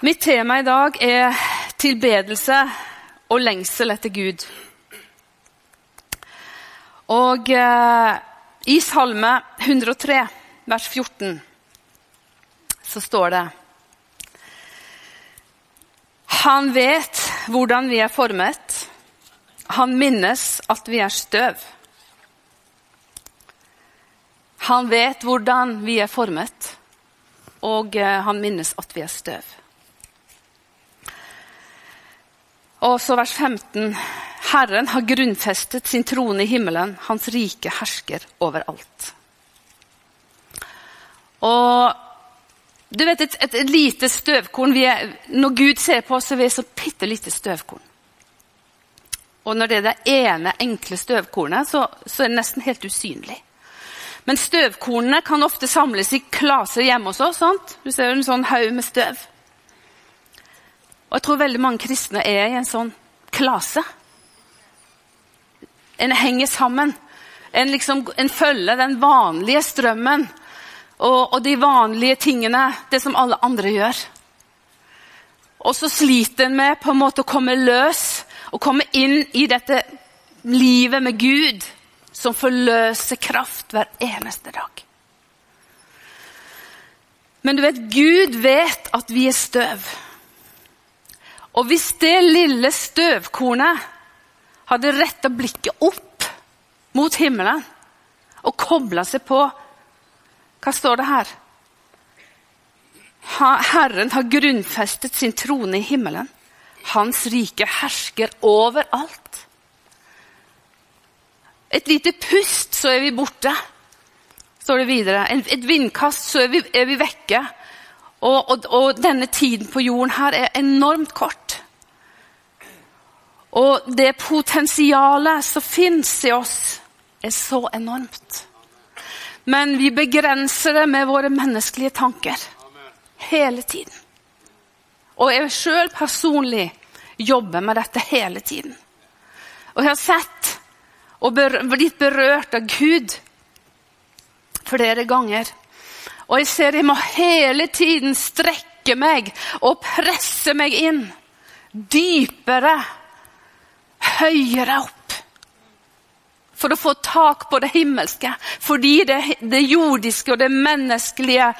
Mitt tema i dag er tilbedelse og lengsel etter Gud. Og eh, i Salme 103, vers 14, så står det Han vet hvordan vi er formet. Han minnes at vi er støv. Han vet hvordan vi er formet, og eh, han minnes at vi er støv. Og så vers 15. Herren har grunnfestet sin trone i himmelen. Hans rike hersker overalt. Og du vet, et, et, lite støvkorn er, Når Gud ser på oss, så er vi så bitte lite støvkorn. Og når det er det ene enkle støvkornet, så, så er det nesten helt usynlig. Men støvkornene kan ofte samles i klaser hjemme hos oss. Sant? Du ser en sånn haug med støv. Og jeg tror veldig mange kristne er i en sånn klase. En henger sammen. En, liksom, en følger den vanlige strømmen og, og, de vanlige tingene, det som alle andre gjør. Og så sliter en med på en måte å komme løs og komme inn i dette livet med Gud som forløser kraft hver eneste dag. Men du vet, Gud vet at vi er støv. Og hvis det lille støvkornet hadde retta blikket opp mot himmelen og kobla seg på Hva står det her? Herren har grunnfestet sin trone i himmelen. Hans rike hersker overalt. Et lite pust, så er vi borte, står det videre. Et vindkast, så er vi, er vi vekke. Og, og, og, denne tiden på jorden her er enormt kort. Og det potensialet som fins i oss, er så enormt. Men vi begrenser det med våre menneskelige tanker hele tiden. Og jeg sjøl personlig jobber med dette hele tiden. Og jeg har sett og blitt berørt av Gud flere ganger. Og jeg ser jeg må hele tiden strekke meg og presse meg inn. Dypere, høyere opp. For å få tak på det himmelske. Fordi det, det jordiske og det menneskelige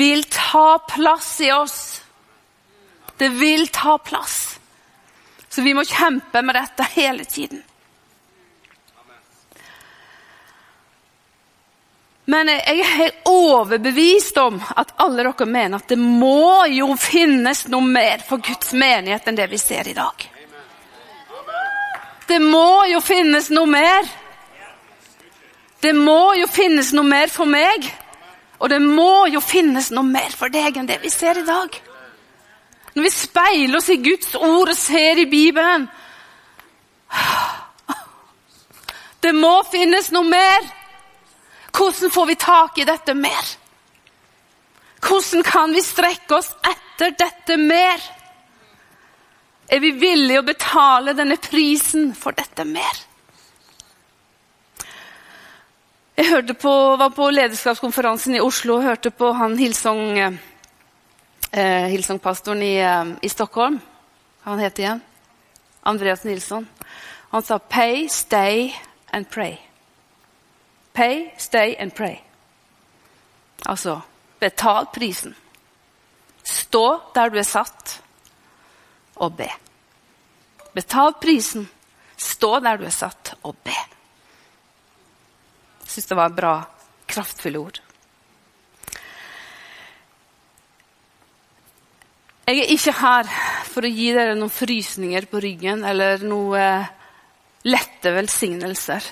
vil ta plass i oss. Det vil ta plass. Så vi må kjempe med dette hele tiden. Men jeg er helt overbevist om at alle dere mener at det må jo finnes noe mer for Guds menighet enn det vi ser i dag. Det må jo finnes noe mer. Det må jo finnes noe mer for meg. Og det må jo finnes noe mer for deg enn det vi ser i dag. Når vi speiler oss i Guds ord og ser i Bibelen Det må finnes noe mer. Hvordan får vi tak i dette mer? Hvordan kan vi strekke oss etter dette mer? Er vi villige å betale denne prisen for dette mer? Jeg på, var på lederskapskonferansen i Oslo og hørte på han eh, Hilsong-pastoren i, eh, i, Stockholm. Han het igjen Andreas Nilsson. Han sa 'pay, stay and pray'. Pay, stay and pray. Altså betal prisen. Stå der du er satt, og be. Betal prisen. Stå der du er satt, og be. Jeg syns det var bra, kraftfulle ord. Jeg er ikke her for å gi dere noen frysninger på ryggen eller noen lette velsignelser.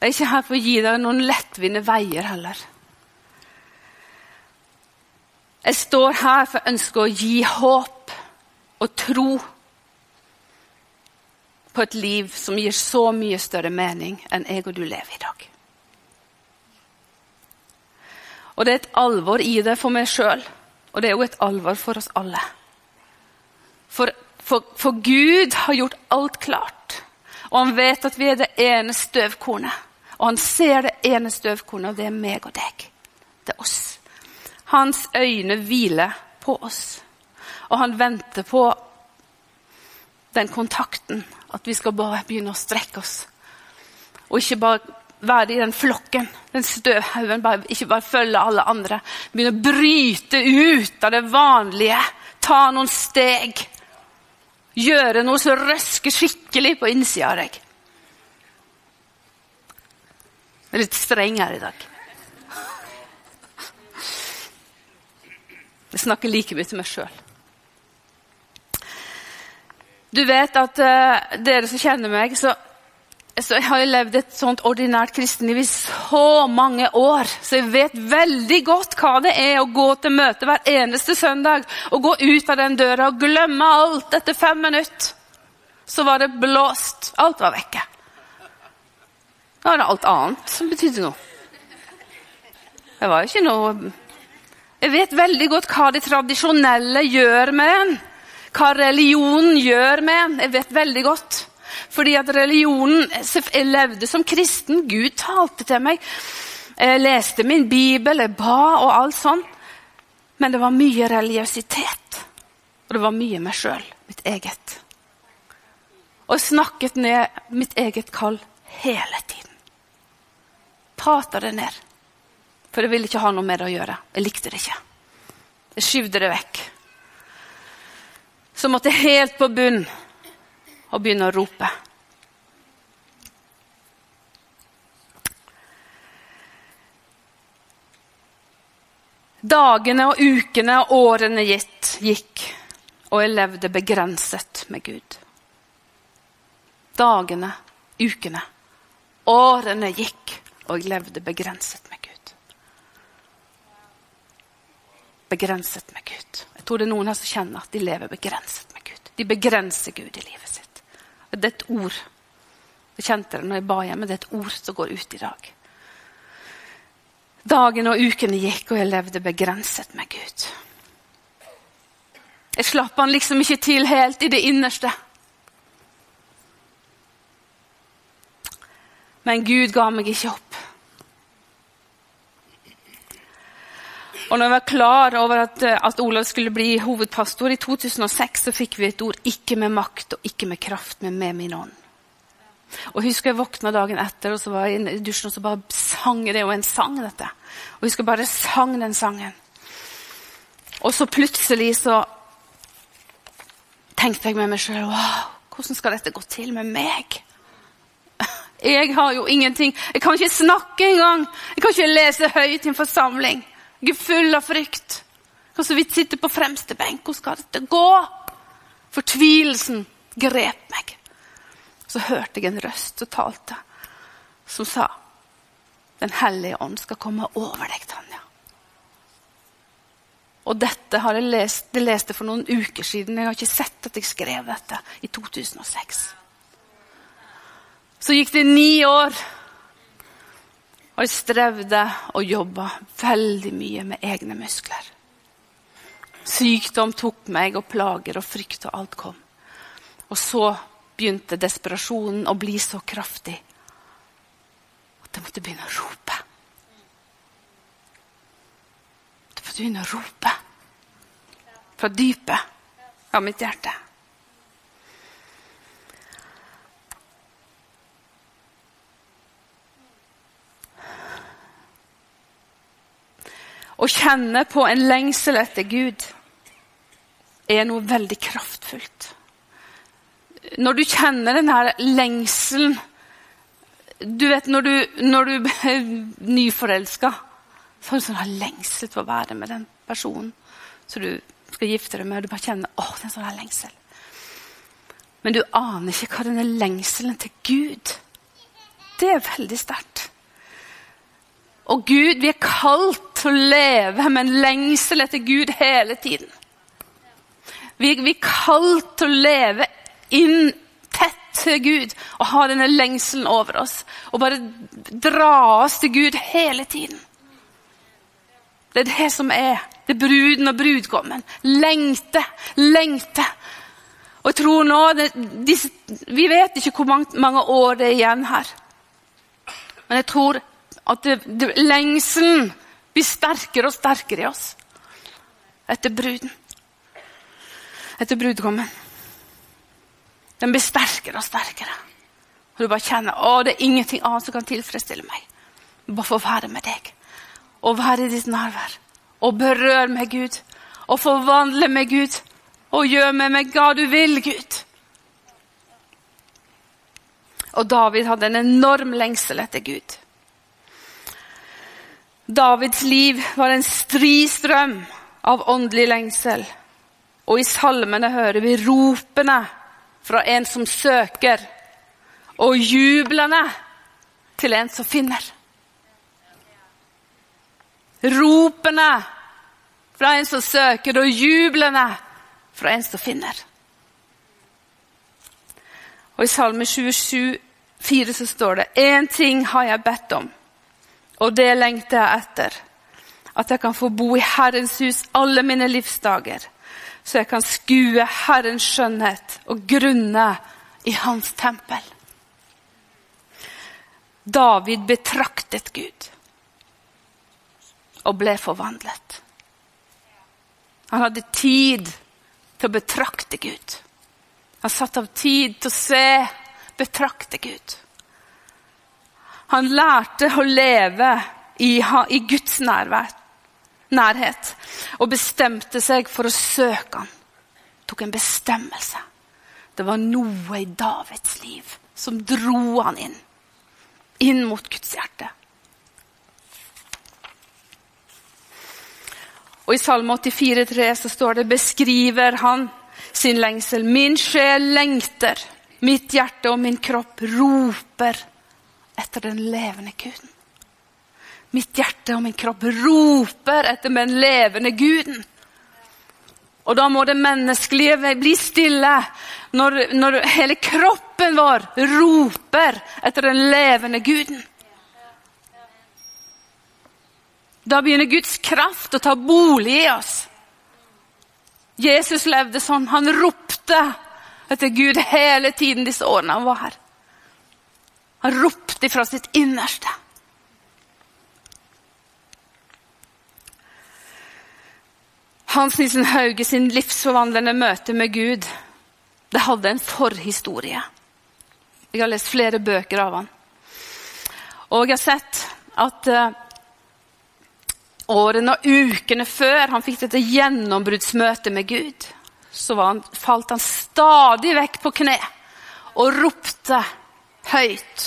Jeg er ikke her for å gi dere noen lettvinte veier heller. Jeg står her for å ønske å gi håp og tro på et liv som gir så mye større mening enn jeg og du lever i dag. Og det er et alvor i det for meg sjøl, og det er jo et alvor for oss alle. For, for, for Gud har gjort alt klart, og han vet at vi er det ene støvkornet. Og han ser det ene støvkornet, og det er meg og deg. Det er oss. Hans øyne hviler på oss. Og han venter på den kontakten. At vi skal bare begynne å strekke oss. Og ikke bare være i den flokken, den støvhaugen. Ikke bare følge alle andre. Begynne å bryte ut av det vanlige. Ta noen steg. Gjøre noe som røsker skikkelig på innsida av deg. Jeg er litt streng her i dag. Jeg snakker like mye til meg sjøl. Du vet at uh, dere som kjenner meg, så, så jeg har jeg levd et sånt ordinært kristenliv i så mange år. Så jeg vet veldig godt hva det er å gå til møte hver eneste søndag og gå ut av den døra og glemme alt etter fem minutter. Så var det blåst. Alt var vekke. Da var det alt annet som betydde noe. Det var jo ikke noe Jeg vet veldig godt hva det tradisjonelle gjør med en. Hva religionen gjør med. Jeg vet veldig godt. Fordi at religionen Jeg levde som kristen. Gud talte til meg. Jeg leste min bibel, jeg ba og alt sånt. Men det var mye religiøsitet. Og det var mye meg sjøl. Mitt eget. Og jeg snakket ned mitt eget kall hele tiden prata det ned. For jeg ville ikke ha noe med det å gjøre. Jeg likte det ikke. Jeg skyvde det vekk. Så måtte jeg helt på bunn og begynne å rope. Dagene og ukene og årene gitt, gikk, og jeg levde begrenset med Gud. Dagene, ukene, årene gikk, og jeg levde begrenset med Gud. Begrenset med Gud. Jeg tror det er noen her som kjenner at de lever begrenset med Gud. De begrenser Gud i livet sitt. Det er et ord. Jeg kjente det når jeg ba hjemme. Det er et ord som går ut i dag. Dagen og ukene gikk, og jeg levde begrenset med Gud. Jeg slapp han liksom ikke til helt i det innerste. Men Gud ga meg ikke opp. Og når jeg var klar over at, eh, at, Olav skulle bli hovedpastor i 2006, så fikk vi et ord ikke med makt og ikke med kraft, men med min ånd. Og husker Jeg våkna dagen etter og så var jeg i dusjen og så bare sang det og en sang. dette. Og husker jeg bare sang den sangen. Og så plutselig så tenkte jeg med meg sjøl wow, hvordan skal dette gå til med meg? Jeg har jo ingenting. Jeg kan ikke snakke engang. Jeg kan ikke lese høyt i en forsamling. Jeg er full av frykt. Jeg kan så vidt sitte på fremste benk. Hvordan skal dette gå? Fortvilelsen grep meg. Så hørte jeg en røst som talte, som sa Den hellige ånd skal komme over deg, Tanja. Og dette har jeg lest, det leste for noen uker siden. Jeg har ikke sett at jeg skrev dette i 2006. Så gikk det ni år. Og jeg strevde og jobba veldig mye med egne muskler. Sykdom tok meg, og plager og frykt og alt kom. Og så begynte desperasjonen å bli så kraftig at jeg måtte begynne å rope. Jeg måtte begynne å rope fra dypet av mitt hjerte. Å kjenne på en lengsel etter Gud er noe veldig kraftfullt. Når du kjenner denne lengselen Du vet når du, når du er nyforelska, så har du sånn lengsel til å være med den personen som du skal gifte deg med. Og du bare kjenner åh, det er en sånn lengsel. Men du aner ikke hva denne lengselen til Gud Det er veldig sterkt. Og Gud, vi er kalt til å leve med en lengsel etter Gud hele tiden. Vi, er kalt til å leve inn tett til Gud og ha denne lengselen over oss. Og bare dra oss til Gud hele tiden. Det er det som er. Det er bruden og brudgommen. Lengte, lengte. Og jeg tror nå det, disse, Vi vet ikke hvor mange, mange år det er igjen her. Men jeg tror at det, det, lengselen blir sterkere og sterkere i oss etter bruden. etter brudgommen. Den blir sterkere og sterkere. Og du bare kjenner å, det er ingenting annet som kan tilfredsstille meg. Bare få være med deg. Og være i ditt nærvær. Og berøre meg, Gud. Og forvandle meg, Gud. Og gjøre med meg hva du vil, Gud. Og David hadde en enorm lengsel etter Gud. Davids liv var en stri strøm av åndelig lengsel. Og i salmene hører vi ropene fra en som søker, og jublene til en som finner. Ropene fra en som søker, og jublene fra en som finner. Og I Salme 27, 4 så står det én ting har jeg bedt om, og det lengter jeg etter. At jeg kan få bo i Herrens hus alle mine livsdager, så jeg kan skue Herrens skjønnhet og grunne i Hans tempel. David betraktet Gud og ble forvandlet. Han hadde tid til å betrakte Gud. Han satte av tid til å se, betrakte Gud. Han lærte å leve i, i Guds nærvær, nærhet og bestemte seg for å søke han. Tok en bestemmelse. Det var noe i Davids liv som dro han inn. Inn mot Guds hjerte. Og I Salme 84,3 så står det beskriver han sin lengsel. Min sjel lengter, mitt hjerte og min kropp roper etter den levende Guden. Mitt hjerte og min kropp roper etter den levende Guden. Og da må det menneskelige bli stille når, når hele kroppen vår roper etter den levende Guden. Da begynner Guds kraft å ta bolig i oss. Jesus levde sånn. Han ropte etter Gud hele tiden disse årene han var her. Han ropte fra sitt innerste. Hans Nilsen Hauge sin livsforvandlende møte med Gud det hadde en forhistorie. Jeg har lest flere bøker av han. Og jeg har sett at uh, årene og ukene før han fikk dette gjennombruddsmøtet med Gud, så han, falt han stadig vekk på kne og ropte høyt.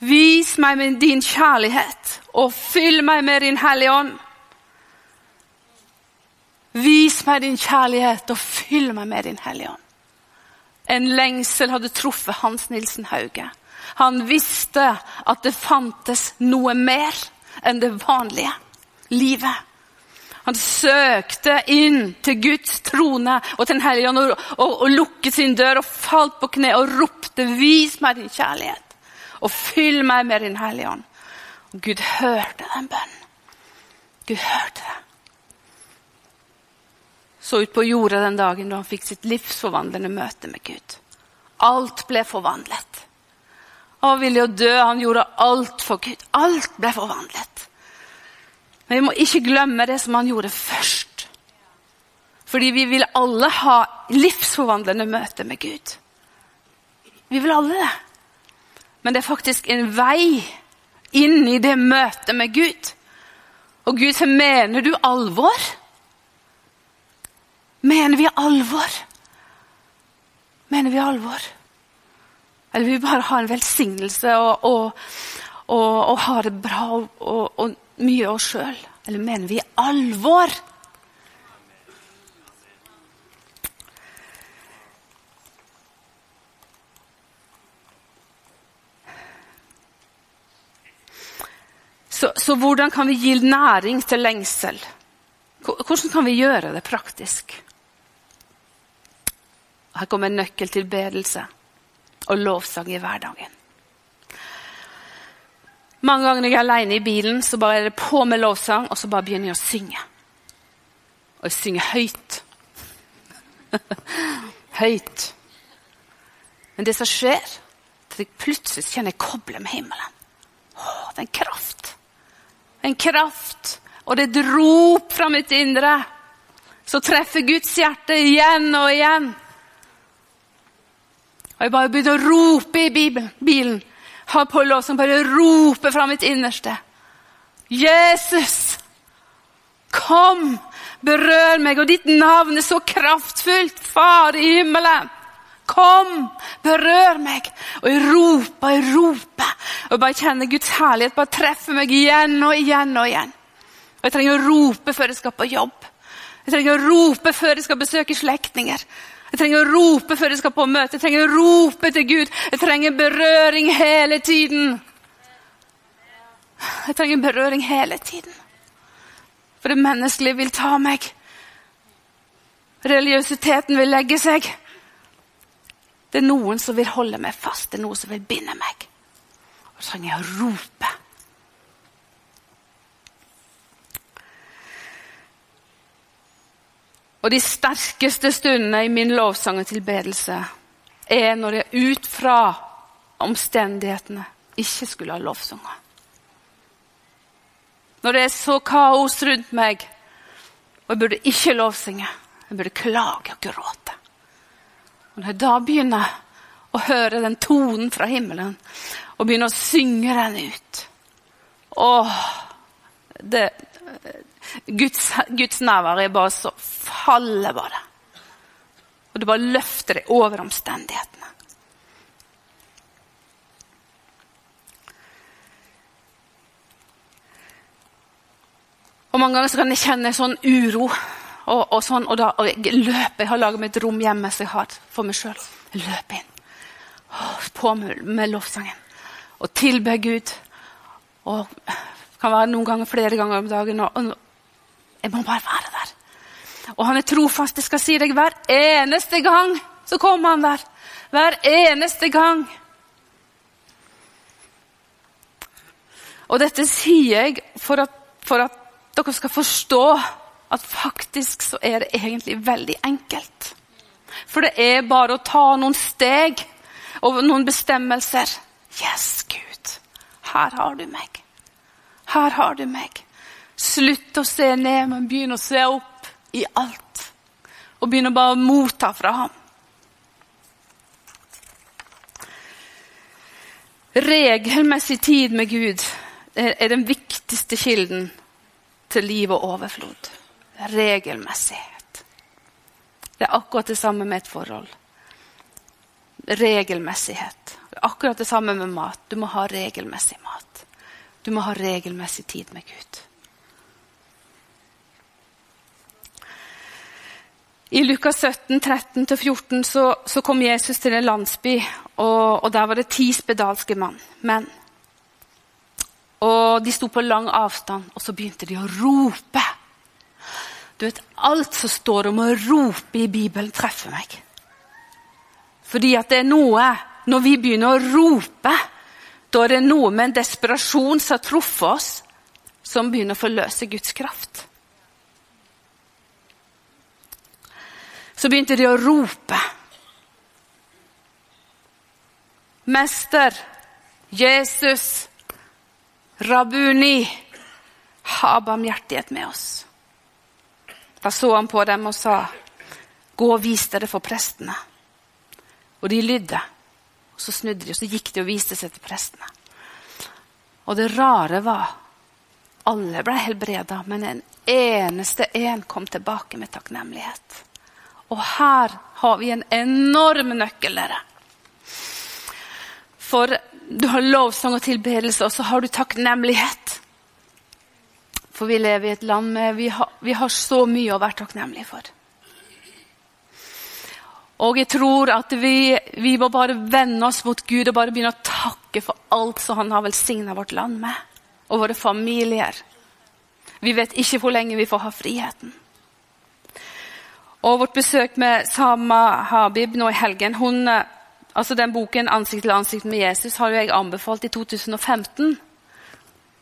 Vis meg med din kjærlighet, og fyll meg med din Hellige Ånd. Vis meg din kjærlighet, og fyll meg med din Hellige Ånd. En lengsel hadde truffet Hans Nilsen Hauge. Han visste at det fantes noe mer enn det vanlige livet. Han søkte inn til Guds trone og til Den hellige ånd og, og, og, lukket sin dør og falt på kne og ropte 'Vis meg din kjærlighet', og fyll meg med din hellige ånd. Og Gud hørte den bønnen. Gud hørte det. Så ut på jorda den dagen da han fikk sitt livsforvandlende møte med Gud. Alt ble forvandlet. Han var villig å dø, han gjorde alt for Gud. Alt ble forvandlet. Men vi må ikke glemme det som han gjorde først. Fordi vi vil alle ha livsforvandlende møte med Gud. Vi vil alle det. Men det er faktisk en vei inn i det møtet med Gud. Og Gud så 'Mener du alvor?' Mener vi alvor? Mener vi alvor? Eller vil vi bare ha en velsignelse og, og, og, og ha det bra og, mye av oss sjøl? Eller mener vi alvor? Så, så, hvordan kan vi gi næring til lengsel? Hvordan kan vi gjøre det praktisk? Her kommer en nøkkel til bedelse og lovsang i hverdagen. Mange ganger når jeg er alene i bilen, så bare er det på med lovsang, og så bare begynner jeg å synge. Og jeg synger høyt. høyt. Men det som skjer, er at jeg plutselig kjenner jeg kobler med himmelen. Å, det er en kraft. En kraft. Og det er et rop fra mitt indre så treffer Guds hjerte igjen og igjen. Og jeg bare begynte å rope i bilen. Har på låsen, bare rope fra mitt innerste. Jesus, kom, berør meg, og ditt navn er så kraftfullt, Far i himmelen. Kom, berør meg. Og jeg roper, jeg roper. Og bare kjenner Guds herlighet bare treffer meg igjen og igjen og igjen. Og Jeg trenger å rope før jeg skal på jobb. Jeg trenger å rope før jeg skal besøke slektninger. Jeg trenger å rope før jeg skal på møte. Jeg trenger å rope til Gud. Jeg trenger berøring hele tiden. Jeg trenger berøring hele tiden. For det menneskelige vil ta meg. Religiøsiteten vil legge seg. Det er noen som vil holde meg fast, det er noen som vil binde meg. Og så trenger jeg å rope. Og de sterkeste stundene i min lovsang og tilbedelse er når jeg ut fra omstendighetene ikke skulle ha lovsanger. Når det er så kaos rundt meg, og jeg burde ikke lovsynge. Jeg burde klage og gråte. Og når jeg da begynner å høre den tonen fra himmelen, og begynner å synge den ut Åh, Guds, Guds nærvær er bare så faller bare. Og du bare løfter deg over omstendighetene. Og Mange ganger kan jeg kjenne sånn uro. Og, og, sånn, og da og jeg løper. Jeg har laget meg et rom hjemme som jeg har for meg sjøl. løper inn. På med, med lovsangen. Og tilber Gud. Og det kan være noen ganger flere ganger om dagen. Og jeg må bare være der. Og han er trofast. Jeg skal si deg hver eneste gang så kommer han der. Hver eneste gang. Og dette sier jeg for at, for at dere skal forstå at faktisk så er det egentlig veldig enkelt. For det er bare å ta noen steg og noen bestemmelser. Yes, Gud, her har du meg. Her har du meg. Slutt å se ned, men begynn å se opp i alt. Og begynn å bare motta fra ham. Regelmessig tid med Gud er den viktigste kilden til liv og overflod. Regelmessighet. Det er akkurat det samme med et forhold. Regelmessighet. Det er akkurat det samme med mat. Du må ha regelmessig mat. Du må ha regelmessig tid med Gud. I Lukas 17, 13-14 så, så, kom Jesus til en landsby, og, og der var det ti spedalske menn. Og de sto på lang avstand, og så begynte de å rope. Du vet, Alt som står om å rope i Bibelen, treffer meg. Fordi at det er noe Når vi begynner å rope, da er det noe med en desperasjon som har truffet oss, som begynner å forløse Guds kraft. Så begynte de å rope. Mester, Jesus, Rabuni, ha barmhjertighet med oss. Da så han på dem og sa, gå og vis dere for prestene. Og de lydde. Og Så snudde de, og så gikk de og viste seg til prestene. Og det rare var alle ble helbreda, men en eneste en kom tilbake med takknemlighet. Og her har vi en enorm nøkkel, dere. For du har lovsang og tilbedelse, og så har du takknemlighet. For vi lever i et land med vi har, vi har så mye å være takknemlige for. Og jeg tror at vi, vi, må bare vende oss mot Gud og bare begynne å takke for alt som han har velsigna vårt land med. Og våre familier. Vi vet ikke hvor lenge vi får ha friheten. Og vårt besøk med Sama Habib nå i helgen hun, altså Den boken 'Ansikt til ansikt med Jesus' har jo jeg anbefalt i 2015.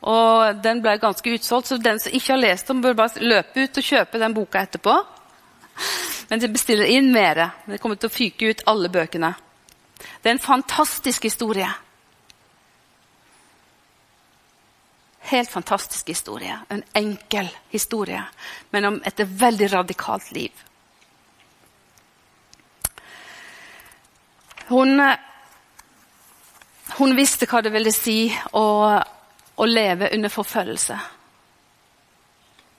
Og Den ble ganske utsolgt, så den som ikke har lest den, bør bare løpe ut og kjøpe den boka etterpå. Men de bestiller inn mer. Det kommer til å fyke ut alle bøkene. Det er en fantastisk historie. Helt fantastisk historie. En enkel historie, men om et veldig radikalt liv. Hun, hun visste hva det ville si å, å leve under forfølgelse.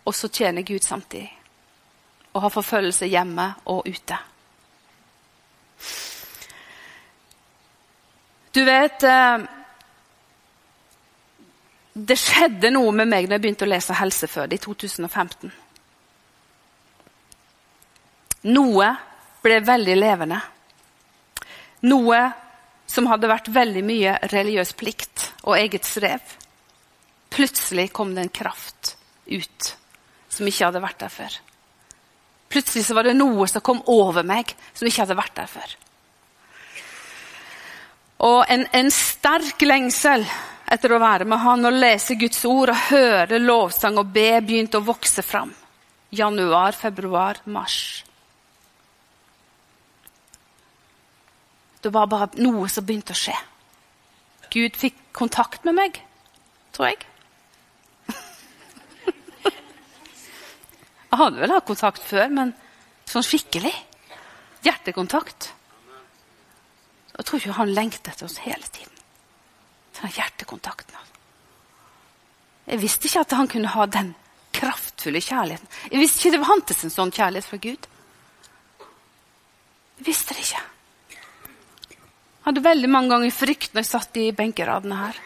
Og så tjener Gud samtidig. Og ha forfølgelse hjemme og ute. Du vet eh, Det skjedde noe med meg når jeg begynte å lese Helseføde i 2015. Noe ble veldig levende. Noe som hadde vært veldig mye religiøs plikt og eget strev. Plutselig kom det en kraft ut som ikke hadde vært der før. Plutselig så var det noe som kom over meg som ikke hadde vært der før. Og en, en sterk lengsel etter å være med han og lese Guds ord og høre lovsang og be begynte å vokse fram. Januar, februar, mars. Det var bare noe som begynte å skje. Gud fikk kontakt med meg, tror jeg. Jeg hadde vel hatt kontakt før, men sånn skikkelig. Hjertekontakt. Jeg tror ikke han lengter etter oss hele tiden. Den hjertekontakten. Jeg visste ikke at han kunne ha den kraftfulle kjærligheten. Jeg visste ikke det fantes en sånn kjærlighet fra Gud. Jeg visste det ikke. Jeg hadde veldig mange ganger frykt når jeg satt i benkeradene her.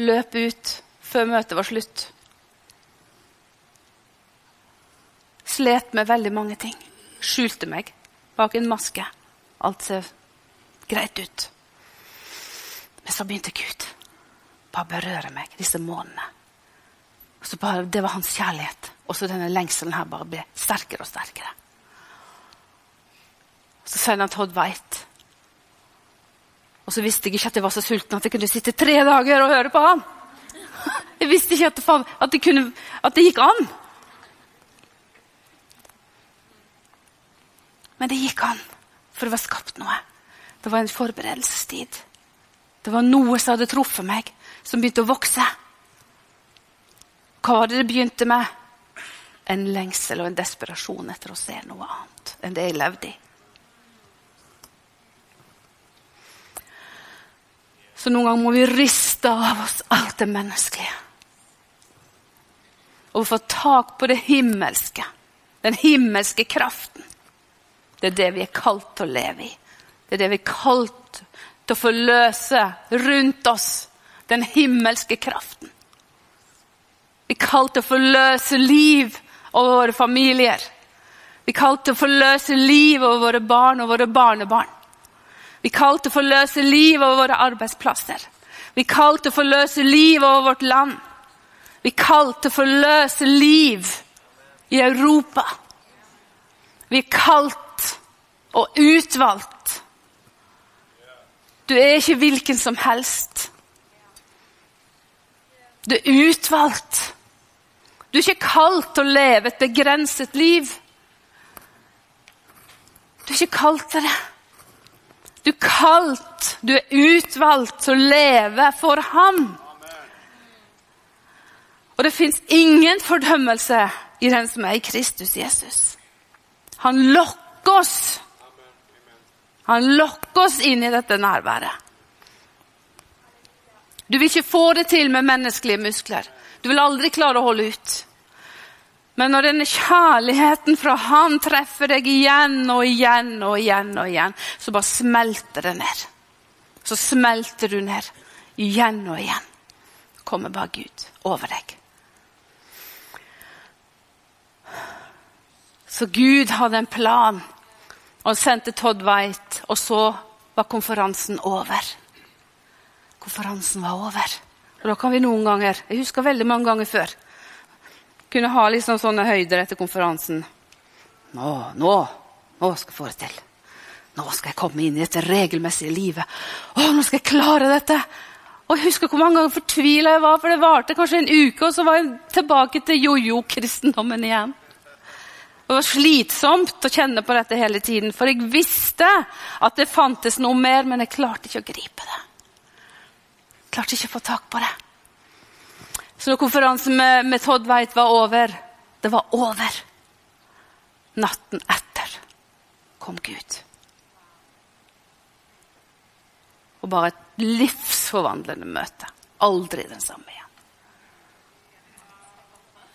Løp ut før møtet var slutt. Slet med veldig mange ting. Skjulte meg bak en maske. Alt ser greit ut. Men så begynte Gud bare berøre meg disse månedene. Bare, Det var hans kjærlighet. Og så denne lengselen her bare ble sterkere og sterkere. Så sender han Todd White og så visste jeg ikke at jeg var så sulten at jeg kunne sitte tre dager og høre på han. Jeg visste ikke at det, at det, kunne, at det gikk an. Men det gikk an, for det var skapt noe. Det var en forberedelsestid. Det var noe som hadde truffet meg, som begynte å vokse. Hva var det det begynte med? En lengsel og en desperasjon etter å se noe annet enn det jeg levde i. Så noen ganger må vi riste av oss alt det menneskelige. Og få tak på det himmelske. Den himmelske kraften. Det er det vi er kalt til å leve i. Det er det vi er kalt til å forløse rundt oss. Den himmelske kraften. Vi er kalt til å forløse liv over våre familier. Vi er kalt til å forløse liv over våre barn og våre barnebarn. Vi er kalt til å forløse liv over våre arbeidsplasser. Vi er kalt til å forløse liv over vårt land. Vi er kalt til å forløse liv i Europa. Vi er kalt og utvalgt. Du er ikke hvilken som helst. Du er utvalgt. Du er ikke kalt til å leve et begrenset liv. Du er ikke kalt til det. Du er kalt, du er utvalgt til å leve for ham. Og det fins ingen fordømmelse i den som er i Kristus Jesus. Han lokker oss. Han lokker oss inn i dette nærværet. Du vil ikke få det til med menneskelige muskler. Du vil aldri klare å holde ut. Men når denne kjærligheten fra Han treffer deg igjen og igjen og igjen, og igjen, så bare smelter det ned. Så smelter du ned igjen og igjen. Kommer bare Gud over deg. Så Gud hadde en plan. Og sendte Todd White, og så var konferansen over. Konferansen var over. Og da kan vi noen ganger Jeg husker veldig mange ganger før kunne ha liksom sånne høyder etter konferansen. Nå, nå, nå skal jeg få det til. Nå skal jeg komme inn i dette regelmessige livet. Å, nå skal jeg klare dette! Og Jeg husker hvor mange ganger fortvila jeg var, for det varte kanskje en uke, og så var jeg tilbake til jojo-kristendommen igjen. Det var slitsomt å kjenne på dette hele tiden, for jeg visste at det fantes noe mer, men jeg klarte ikke å gripe det. Jeg klarte ikke å få tak på det. Så når konferansen med, med Todd Weit var over Det var over. Natten etter kom Gud. Og bare et livsforvandlende møte. Aldri den samme igjen.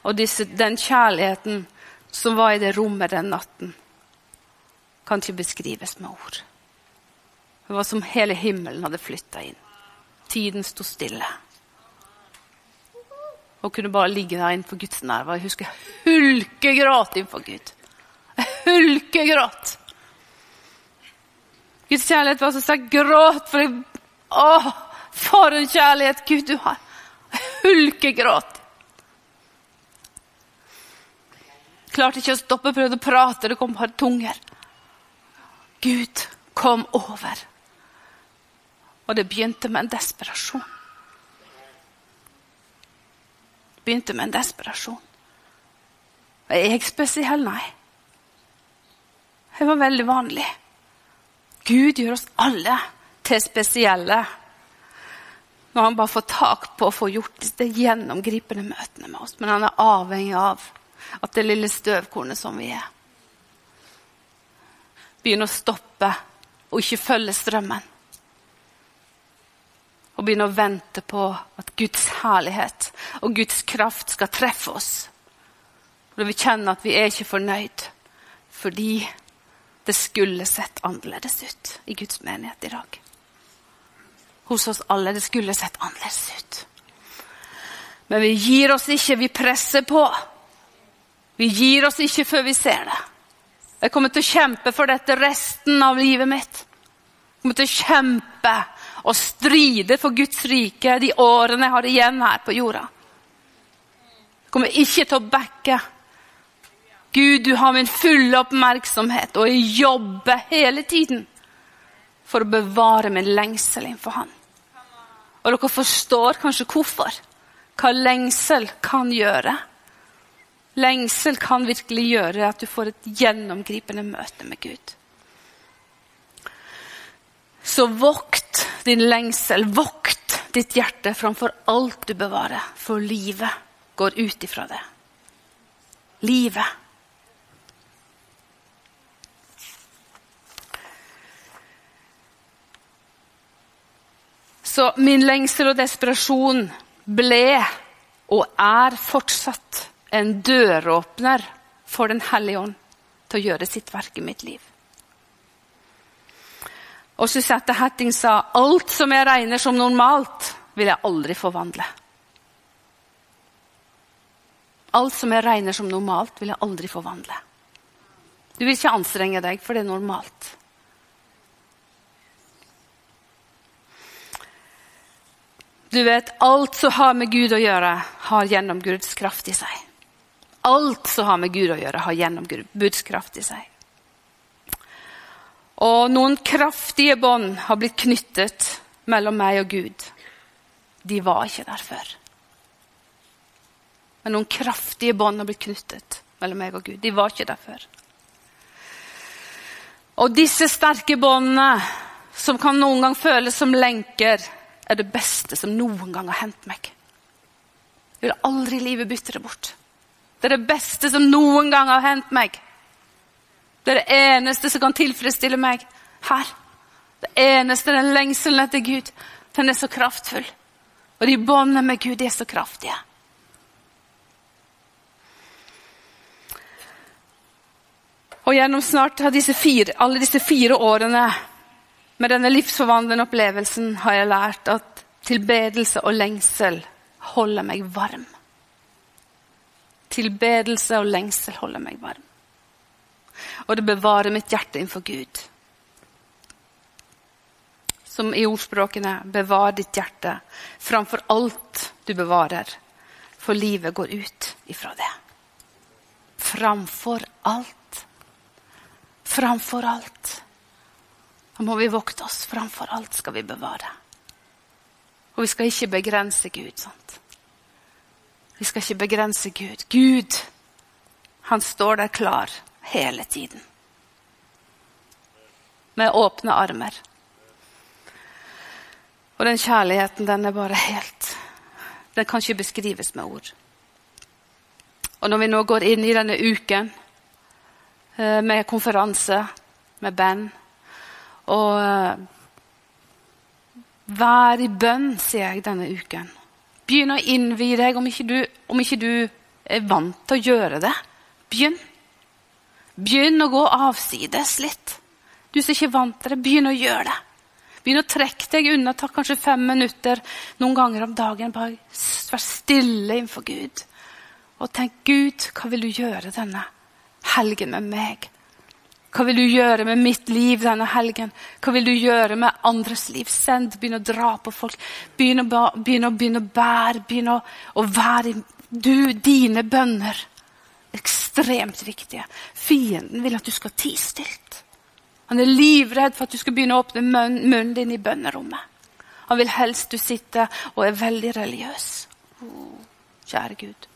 Og disse, den kjærligheten som var i det rommet den natten, kan ikke beskrives med ord. Det var som hele himmelen hadde flytta inn. Tiden sto stille. Og kunne bare ligge der innenfor Guds nerver. Jeg husker hulkegråt innenfor Gud. Hulkegråt. Guds kjærlighet var så sterk. Gråt for jeg, Å, for en kjærlighet Gud du har! Hulkegråt. Klarte ikke å stoppe, prøvde å prate, det kom bare tunger. Gud kom over. Og det begynte med en desperasjon. Det begynte med en desperasjon. Er jeg spesiell? Nei. Jeg var veldig vanlig. Gud gjør oss alle til spesielle. Når han bare får tak på å få gjort disse gjennomgripende møtene med oss. Men han er avhengig av at det lille støvkornet som vi er, begynner å stoppe og ikke følge strømmen. Og begynner å vente på at Guds herlighet og Guds kraft skal treffe oss. Når vi kjenner at vi er ikke fornøyd fordi det skulle sett annerledes ut i Guds menighet i dag. Hos oss alle. Det skulle sett annerledes ut. Men vi gir oss ikke, vi presser på. Vi gir oss ikke før vi ser det. Jeg kommer til å kjempe for dette resten av livet mitt. Jeg kommer til å kjempe og stride for Guds rike de årene jeg har igjen her på jorda. Jeg kommer ikke til å backe. Gud, du har min fulle oppmerksomhet, og jeg jobber hele tiden for å bevare min lengsel innenfor Han. Og dere forstår kanskje hvorfor. Hva lengsel kan gjøre. Lengsel kan virkelig gjøre at du får et gjennomgripende møte med Gud. Så vokt din lengsel, vokt ditt hjerte framfor alt du bevarer, for livet går ut ifra det. Livet. Så min lengsel og desperasjon ble og er fortsatt en døråpner for Den hellige ånd til å gjøre sitt verk i mitt liv. Og Susette Hatting sa alt som jeg regner som normalt, vil jeg aldri forvandle. Alt som jeg regner som normalt, vil jeg aldri forvandle. Du vil ikke anstrenge deg, for det er normalt. Du vet, alt som har med Gud å gjøre, har gjennom Guds kraft i seg. Alt som har med Gud å gjøre, har gjennombudskraft i seg. Og noen kraftige bånd har blitt knyttet mellom meg og Gud. De var ikke der før. Men noen kraftige bånd har blitt knyttet mellom meg og Gud. De var ikke der før. Og disse sterke båndene, som kan noen gang føles som lenker, er det beste som noen gang har hendt meg. Jeg vil aldri i livet bytte det bort. Det er det beste som noen gang har hendt meg. Det er det eneste som kan tilfredsstille meg her. Det eneste, Den lengselen etter Gud, den er så kraftfull. Og de båndene med Gud er så kraftige. Og gjennom snart disse fire, alle disse fire årene med denne livsforvandlende opplevelsen har jeg lært at tilbedelse og lengsel holder meg varm. Tilbedelse og lengsel holder meg varm. Og det bevarer mitt hjerte innenfor Gud. Som i ordspråkene 'bevar ditt hjerte' framfor alt du bevarer, for livet går ut ifra det. Framfor alt. Framfor alt. Da må vi vokte oss. Framfor alt skal vi bevare. Og vi skal ikke begrense Gud. sant? Vi skal ikke begrense Gud. Gud, han står der klar hele tiden. Med åpne armer. Og den kjærligheten, den er bare helt Den kan ikke beskrives med ord. Og når vi nå går inn i denne uken eh, med konferanse, med band og eh, Vær i bønn, sier jeg denne uken. Begynn å innvie deg om ikke, du, om ikke du er vant til å gjøre det. Begynn. Begynn å gå avsides litt. Du som ikke er vant til det, begynn å gjøre det. Begynn å trekke deg unna. Ta kanskje fem minutter noen ganger om dagen. Bare vær stille innenfor Gud. Og tenk, Gud, hva vil du gjøre denne helgen med meg? Hva vil du gjøre med mitt liv denne helgen? Hva vil du gjøre med andres liv? Send, begynn å dra på folk. Begynn å, å, å bære. Begynn å, å være du, dine bønner. Ekstremt viktige. Fienden vil at du skal tie stilt. Han er livredd for at du skal begynne å åpne munnen din i bønnerommet. Han vil helst du sitter og er veldig religiøs. Oh, kjære Gud.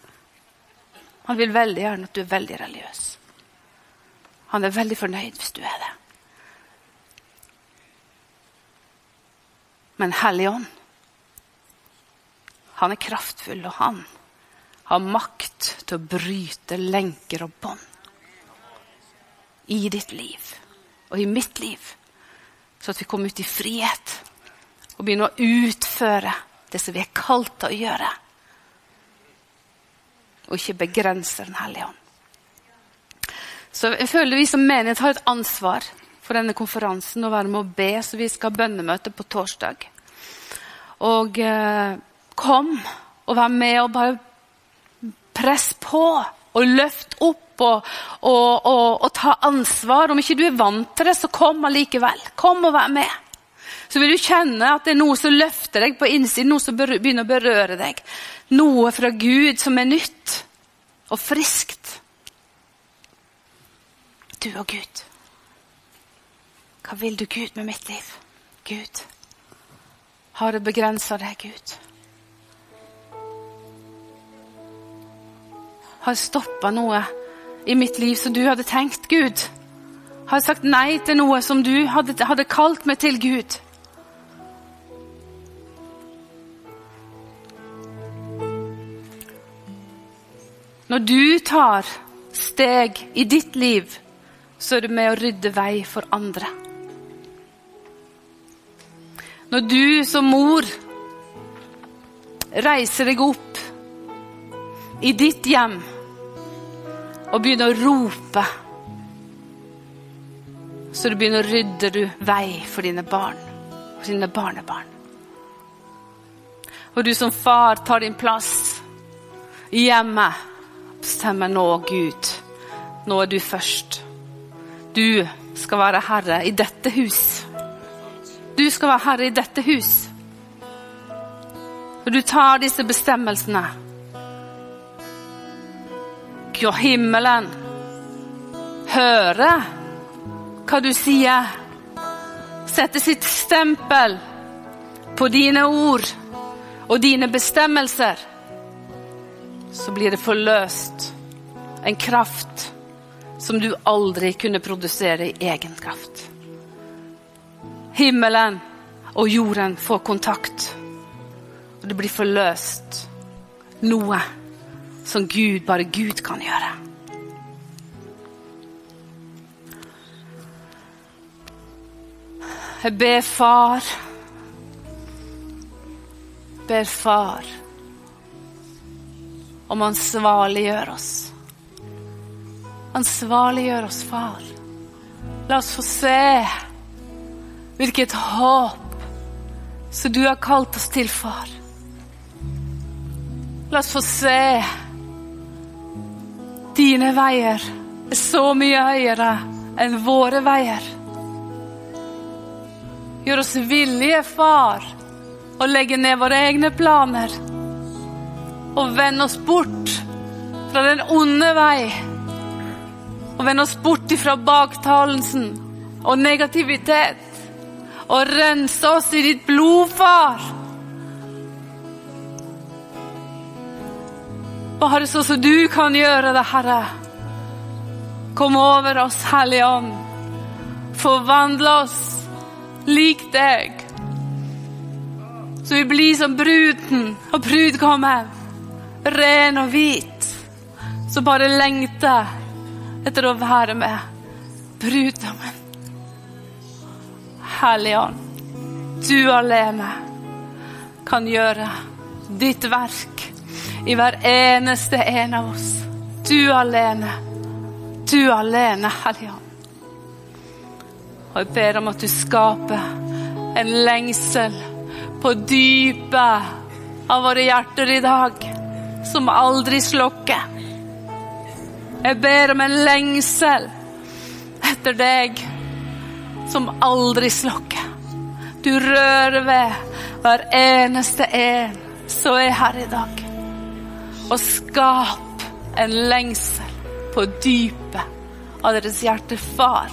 Han vil veldig gjerne at du er veldig religiøs. Han er veldig fornøyd hvis du er det. Men Helligånd, han er kraftfull, og han har makt til å bryte lenker og bånd i ditt liv og i mitt liv. Så at vi kommer ut i frihet og begynner å utføre det som vi er kalt til å gjøre. Og ikke begrenser Den hellige ånd. Så jeg føler vi som menighet har et ansvar for denne konferansen å være med å be, så vi skal ha bønnemøte på torsdag. Og eh, kom og vær med og bare press på og løft opp og, og, og, og, ta ansvar. Om ikke du er vant til det, så kom allikevel. Kom og vær med. Så vil du kjenne at det er noe som løfter deg på innsiden, noe som begynner å berøre deg. Noe fra Gud som er nytt og friskt du og Gud? Hva vil du, Gud, med mitt liv? Gud, har det begrensa deg, Gud? Har jeg stoppa noe i mitt liv som du hadde tenkt, Gud? Har jeg sagt nei til noe som du hadde, hadde kalt meg til, Gud? Når du tar steg i ditt liv så er du med å rydde vei for andre. Når du som mor reiser deg opp i ditt hjem og begynner å rope, så du begynner å rydde du vei for dine barn og dine barnebarn. Og du som far tar din plass i hjemmet, bestemmer nå, Gud, nå er du først. Du skal være herre i dette hus. Du skal være herre i dette hus. Og du tar disse bestemmelsene. Og himmelen hører hva du sier. Setter sitt stempel på dine ord og dine bestemmelser. Så blir det forløst en kraft som du aldri kunne produsere i egen kraft. Himmelen og jorden får kontakt, og det blir forløst noe som Gud, bare Gud kan gjøre. Jeg ber far ber far om ansvarliggjør oss ansvarliggjør oss, far. La oss få se hvilket håp som du har kalt oss til, far. La oss få se dine veier er så mye høyere enn våre veier. Gjør oss villige, far, å legge ned våre egne planer og vende oss bort fra den onde vei og vende oss bort ifra baktalelsen og negativitet. Og rense oss i ditt blod, far. Bare sånn som du kan gjøre det, Herre. Kom over oss, Hellige Ånd. Forvandle oss lik deg. Så vi blir som bruden og brudgommen. Ren og hvit. Så bare lengter etter å være med bruddommen. Hellige Ånd, du alene kan gjøre ditt verk i hver eneste en av oss. Du alene. Du alene, Hellige Ånd. Og jeg ber om at du skaper en lengsel på dypet av våre hjerter i dag, som aldri slukker. Jeg ber om en lengsel etter deg som aldri slukker. Du rører ved hver eneste en som er her i dag. Og skap en lengsel på dypet av deres hjerte, far.